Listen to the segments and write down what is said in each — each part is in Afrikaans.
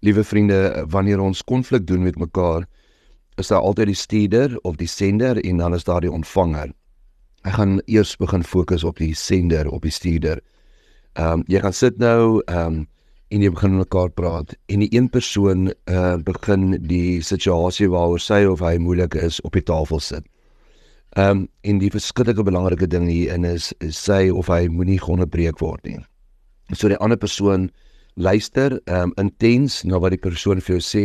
Liewe vriende, wanneer ons konflik doen met mekaar, is daar altyd die stuurder of die sender en dan is daar die ontvanger. Ek gaan eers begin fokus op die sender, op die stuurder. Ehm um, jy gaan sit nou ehm um, en jy begin met mekaar praat en die een persoon uh begin die situasie waaroor sy of hy moeilik is op die tafel sit. Ehm um, en die verskillende belangrike ding hier in is, is sy of hy moenie onderbreek word nie. So die ander persoon luister um, intens na wat die persoon vir jou sê.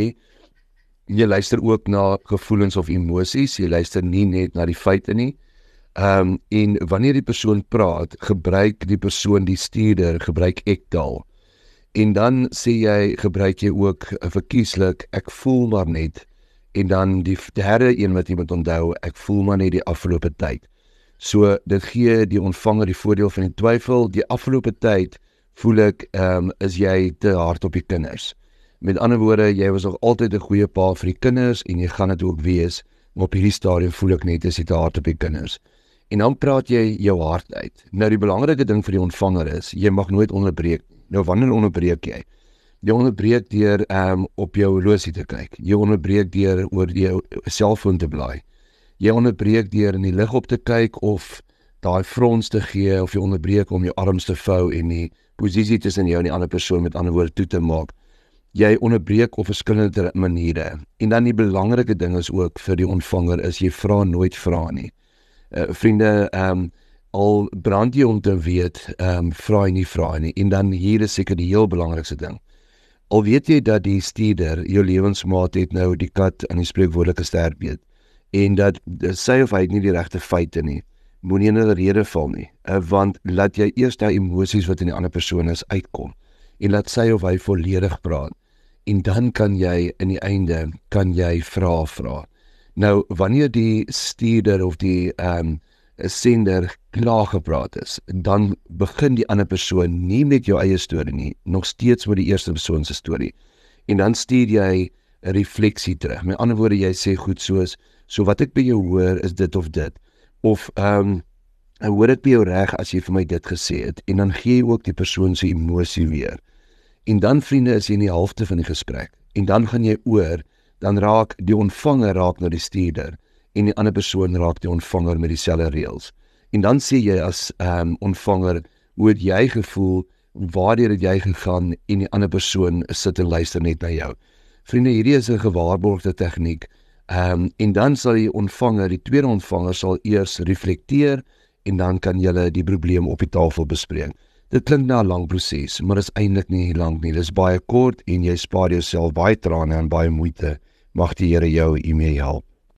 Jy luister ook na gevoelens of emosies, jy luister nie net na die feite nie. Ehm um, en wanneer die persoon praat, gebruik die persoon die stuurder, gebruik ek taal. En dan sê jy gebruik jy ook verkieslik ek voel maar net en dan die derde een wat jy moet onthou ek voel maar net die afgelope tyd. So dit gee die ontvanger die voordeel van die twyfel. Die afgelope tyd voel ek ehm um, is jy te hard op die kinders. Met ander woorde, jy was nog altyd 'n goeie pa vir die kinders en jy gaan dit ook wees, maar op hierdie stadium voel ek net as jy te hard op die kinders. En dan praat jy jou hart uit. Nou die belangrike ding vir die ontvanger is, jy mag nooit onderbreek. Nou wanneer onderbreek jy? Jy onderbreek deur um op jou horlosie te kyk. Jy onderbreek deur oor jou selfoon te blaai. Jy onderbreek deur in die lig op te kyk of daai frons te gee of jy onderbreek om jou arms te vou en die posisie tussen jou en die ander persoon met ander woorde toe te maak. Jy onderbreek op verskillende maniere. En dan die belangrike ding is ook vir die ontvanger is jy vra nooit vra nie. Uh, vriende, ehm um, al brand jy om te weet, ehm um, vra jy nie vra nie en dan hier is seker die heel belangrikste ding. Al weet jy dat die stuurder jou lewensmaat het nou die kat aan die spreekwoordelike sterk weet en dat sy of hy nie die regte feite nie, moenie in 'n rede val nie, uh, want laat jy eers daai emosies wat in die ander persoon is uitkom en laat sy of hy volledig praat en dan kan jy in die einde kan jy vra vra. Nou wanneer die stuurder of die ehm um, sender klaar gepraat is, dan begin die ander persoon nie met jou eie storie nie, nog steeds met die eerste persoon se storie. En dan stuur jy 'n refleksie terug. Met ander woorde, jy sê goed soos, so wat ek by jou hoor is dit of dit. Of ehm um, ek hoor dit by jou reg as jy vir my dit gesê het en dan gee jy ook die persoon se emosie weer. En dan vriende is jy in die helfte van die gesprek. En dan gaan jy oor, dan raak die ontvanger raak na die stuurder en die ander persoon raak die ontvanger met dieselfde reëls. En dan sê jy as ehm um, ontvanger, hoe het jy gevoel? Waardeur het jy gegaan en die ander persoon sit en luister net na jou. Vriende, hierdie is 'n gewaarborgde tegniek. Ehm um, en dan sal die ontvanger, die tweede ontvanger sal eers reflekteer en dan kan julle die probleem op die tafel bespreek. Dit klink na 'n lang proses, maar dit is eintlik nie lank nie. Dit is baie kort en jy spaar jouself baie trane en baie moeite. Mag die Here jou hiermee help.